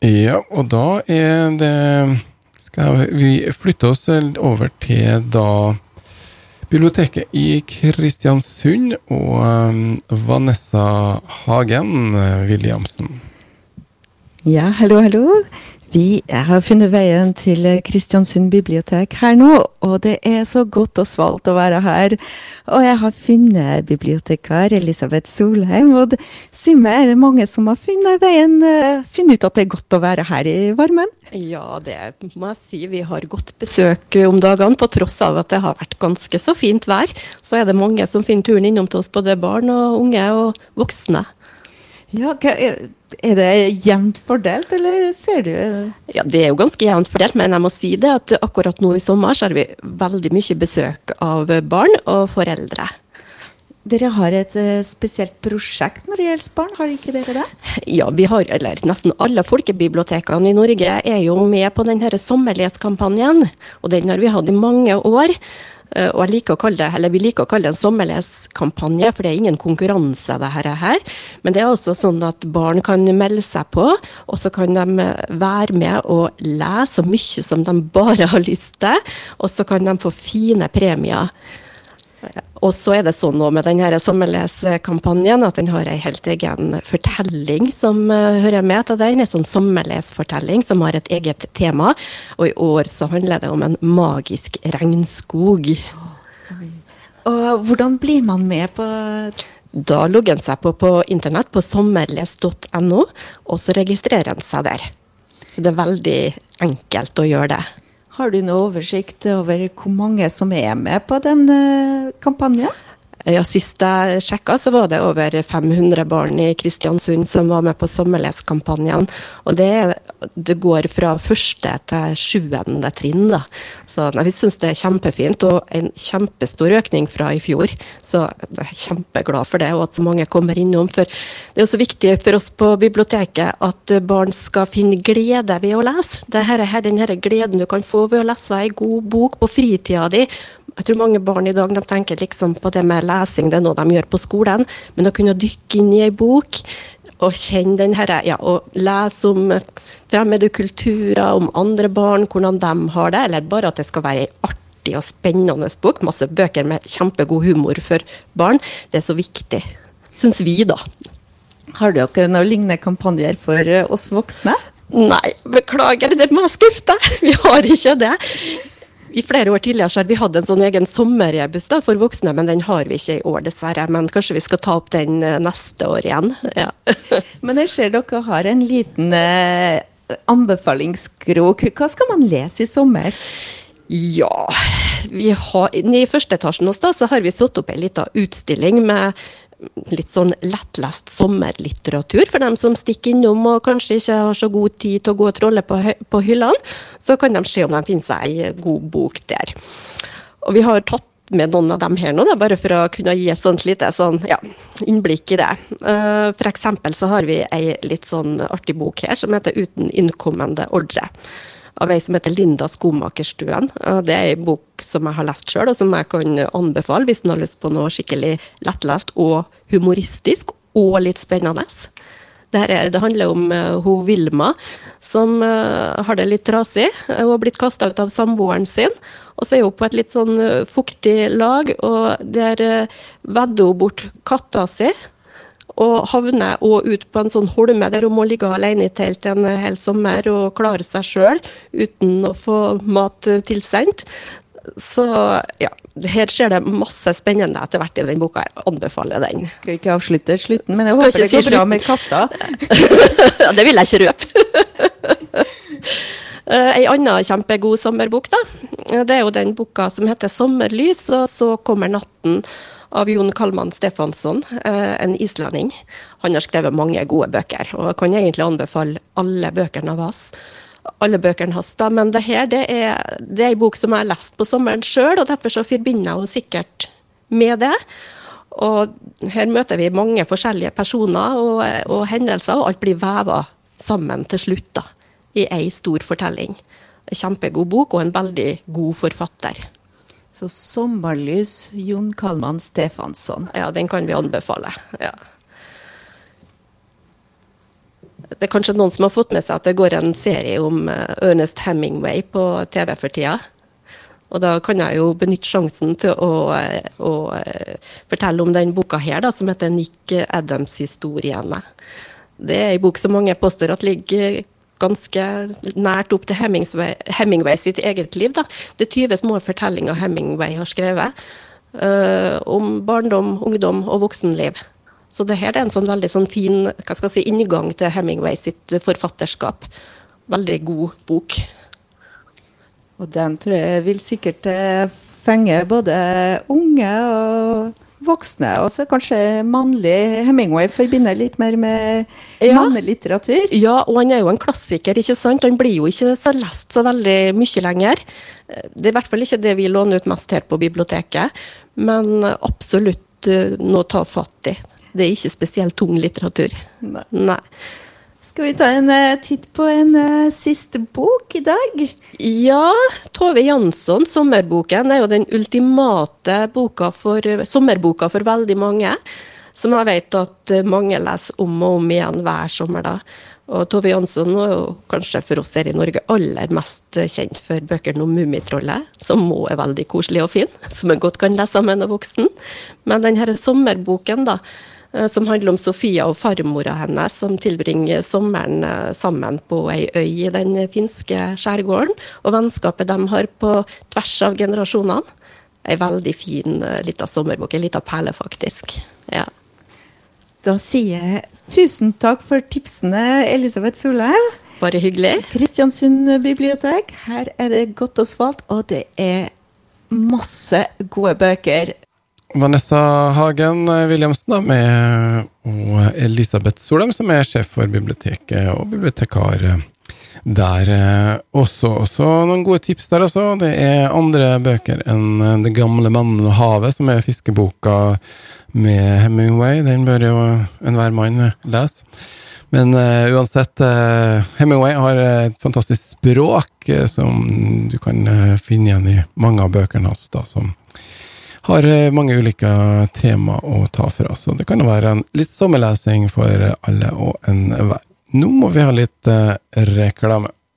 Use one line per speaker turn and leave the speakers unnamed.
Ja, og da er det Skal vi flytte oss over til da biblioteket i Kristiansund og um, Vanessa Hagen Williamsen.
Ja, hallo, hallo. Vi har funnet veien til Kristiansund bibliotek her nå, og det er så godt og svalt å være her. Og jeg har funnet bibliotekar Elisabeth Solheim, og si meg, er det mange som har funnet veien, eh, funnet ut at det er godt å være her i varmen?
Ja, det må jeg si. Vi har godt besøk om dagene, på tross av at det har vært ganske så fint vær. Så er det mange som finner turen innom til oss, både barn og unge og voksne.
Ja, Er det jevnt fordelt, eller ser du
Ja, Det er jo ganske jevnt fordelt, men jeg må si det at akkurat nå i sommer så har vi veldig mye besøk av barn og foreldre.
Dere har et uh, spesielt prosjekt når det gjelder barn, har ikke dere det?
Ja, vi har, eller nesten alle folkebibliotekene i Norge er jo med på denne sommerleskampanjen. Og den har vi hatt i mange år. Eh, og jeg liker å kalle det, eller Vi liker å kalle det en sommerleskampanje, for det er ingen konkurranse. det her. Men det er også sånn at barn kan melde seg på, og så kan de være med og lese så mye som de bare har lyst til. Og så kan de få fine premier. Og så er det sånn nå med denne sommerleskampanjen at den har en helt egen fortelling som uh, hører med til den. En sånn sommerlesfortelling som har et eget tema. Og i år så handler det om en magisk regnskog.
Og hvordan blir man med på
Da logger en seg på på internett på sommerles.no, og så registrerer en seg der. Så det er veldig enkelt å gjøre det.
Har du noe oversikt over hvor mange som er med på den uh, kampanjen?
Ja, Sist jeg sjekka, så var det over 500 barn i Kristiansund som var med på sommerleskampanjen. Og det, det, går fra første til sjuende trinn, da. Så jeg syns det er kjempefint, og en kjempestor økning fra i fjor. Så jeg er kjempeglad for det, og at så mange kommer innom. For det er også viktig for oss på biblioteket at barn skal finne glede ved å lese. Det her, her, gleden du kan få ved å lese ei god bok på fritida di, jeg tror mange barn i dag de tenker liksom på det med lesing, det er noe de gjør på skolen. Men å kunne dykke inn i ei bok og kjenne den herre, ja, og lese om fremmede kulturer, om andre barn, hvordan de har det, eller bare at det skal være ei artig og spennende bok, masse bøker med kjempegod humor for barn, det er så viktig. Syns vi, da.
Har dere noen lignende kampanjer for oss voksne?
Nei, beklager, det må jeg skuffe deg. Vi har ikke det. I flere år tidligere så har vi hatt en sånn egen sommerrebus for voksne, men den har vi ikke i år, dessverre. Men kanskje vi skal ta opp den eh, neste år igjen. Ja.
men jeg ser dere har en liten eh, anbefalingskrok. Hva skal man lese i sommer?
Ja, har, i første etasjen hos da, så har vi satt opp ei lita utstilling med litt sånn lettlest sommerlitteratur for dem som stikker innom og kanskje ikke har så god tid til å gå og trolle på, på hyllene. Så kan de se om de finner seg ei god bok der. Og vi har tatt med noen av dem her nå, da, bare for å kunne gi et sånt lite sånn, ja, innblikk i det. Uh, for eksempel så har vi ei litt sånn artig bok her som heter 'Uten innkommende ordre' av ei som heter Linda Skomakerstuen. Det er ei bok som jeg har lest sjøl, og som jeg kan anbefale hvis en har lyst på noe skikkelig lettlest og humoristisk, og litt spennende. Det, her, det handler om uh, hun Vilma som uh, har det litt trasig. Hun har blitt kasta ut av samboeren sin. Og så er hun på et litt sånn uh, fuktig lag, og der vedder hun bort katta si og havner òg ut på en sånn holme der hun må ligge alene i telt en hel sommer og klare seg sjøl uten å få mat tilsendt. Så ja, her skjer det masse spennende etter hvert i den boka. Jeg anbefaler den.
Skal ikke avslutte slutten, men jeg Skal håper det går bra med katta.
det vil jeg ikke røpe. Ei anna kjempegod sommerbok, da. Det er jo den boka som heter 'Sommerlys', og så kommer natten av Jon Kalman Stefansson, eh, en islending. Han har skrevet mange gode bøker, og jeg kan egentlig anbefale alle bøkene av oss. Alle bøkene hans, da, men det her det er, det er en bok som jeg har lest på sommeren sjøl, og derfor så forbinder jeg henne sikkert med det. Og her møter vi mange forskjellige personer og, og hendelser, og alt blir veva sammen til slutt da, i ei stor fortelling. Kjempegod bok og en veldig god forfatter.
Så 'Sommerlys', Jon Kalman Stefansson.
Ja, den kan vi anbefale. Ja. Det er kanskje noen som har fått med seg at det går en serie om eh, Ernest Hemingway på TV for tida. Og da kan jeg jo benytte sjansen til å, eh, å fortelle om den boka her, da, som heter Nick Adams-historiene. Det er en bok som mange påstår at ligger ganske nært opp til Hemingway, Hemingway sitt eget liv. Da. Det er 20 små fortellinger Hemingway har skrevet uh, om barndom, ungdom og voksenliv. Så det her er en sånn veldig sånn fin si, inngang til Hemingway sitt forfatterskap. Veldig god bok.
Og den tror jeg vil sikkert eh, fenge både unge og voksne. Og så kanskje mannlig Hemingway forbinder litt mer med ja. mannelitteratur.
Ja, og han er jo en klassiker, ikke sant. Han blir jo ikke så lest så veldig mye lenger. Det er i hvert fall ikke det vi låner ut mest her på biblioteket, men absolutt eh, noe å ta fatt i. Det er ikke spesielt tung litteratur.
Nei. Nei. Skal vi ta en uh, titt på en uh, siste bok i dag?
Ja, Tove Jansson, 'Sommerboken', er jo den ultimate for, sommerboka for veldig mange. Som jeg vet at mange leser om og om igjen hver sommer. da. Og Tove Jansson er jo kanskje for oss her i Norge aller mest kjent for bøkene om Mummitrollet, som må er veldig koselig og fin, som en godt kan lese sammen med voksen. Men denne sommerboken, da, Eh, som handler om Sofia og farmora hennes, som tilbringer sommeren eh, sammen på ei øy i den finske skjærgården. Og vennskapet de har på tvers av generasjonene. Ei veldig fin uh, lita sommerbok. Ei lita perle, faktisk. Ja.
Da sier jeg tusen takk for tipsene, Elisabeth Solheim.
Bare hyggelig.
Kristiansund bibliotek. Her er det godt og svalt, og det er masse gode bøker.
Vanessa Hagen Williamsen da, med, og Elisabeth Solheim, som er sjef for biblioteket og bibliotekar der. Også, også noen gode tips der, altså. Det er andre bøker enn Det gamle mannen og havet, som er fiskeboka med Hemingway. Den bør jo enhver mann lese. Men uh, uansett, uh, Hemingway har et fantastisk språk uh, som du kan finne igjen i mange av bøkene hans, da, som har eh, mange ulike tema å ta fra, så det kan jo være en litt sommerlesing for alle og enhver. Nå må vi ha litt eh, reklame.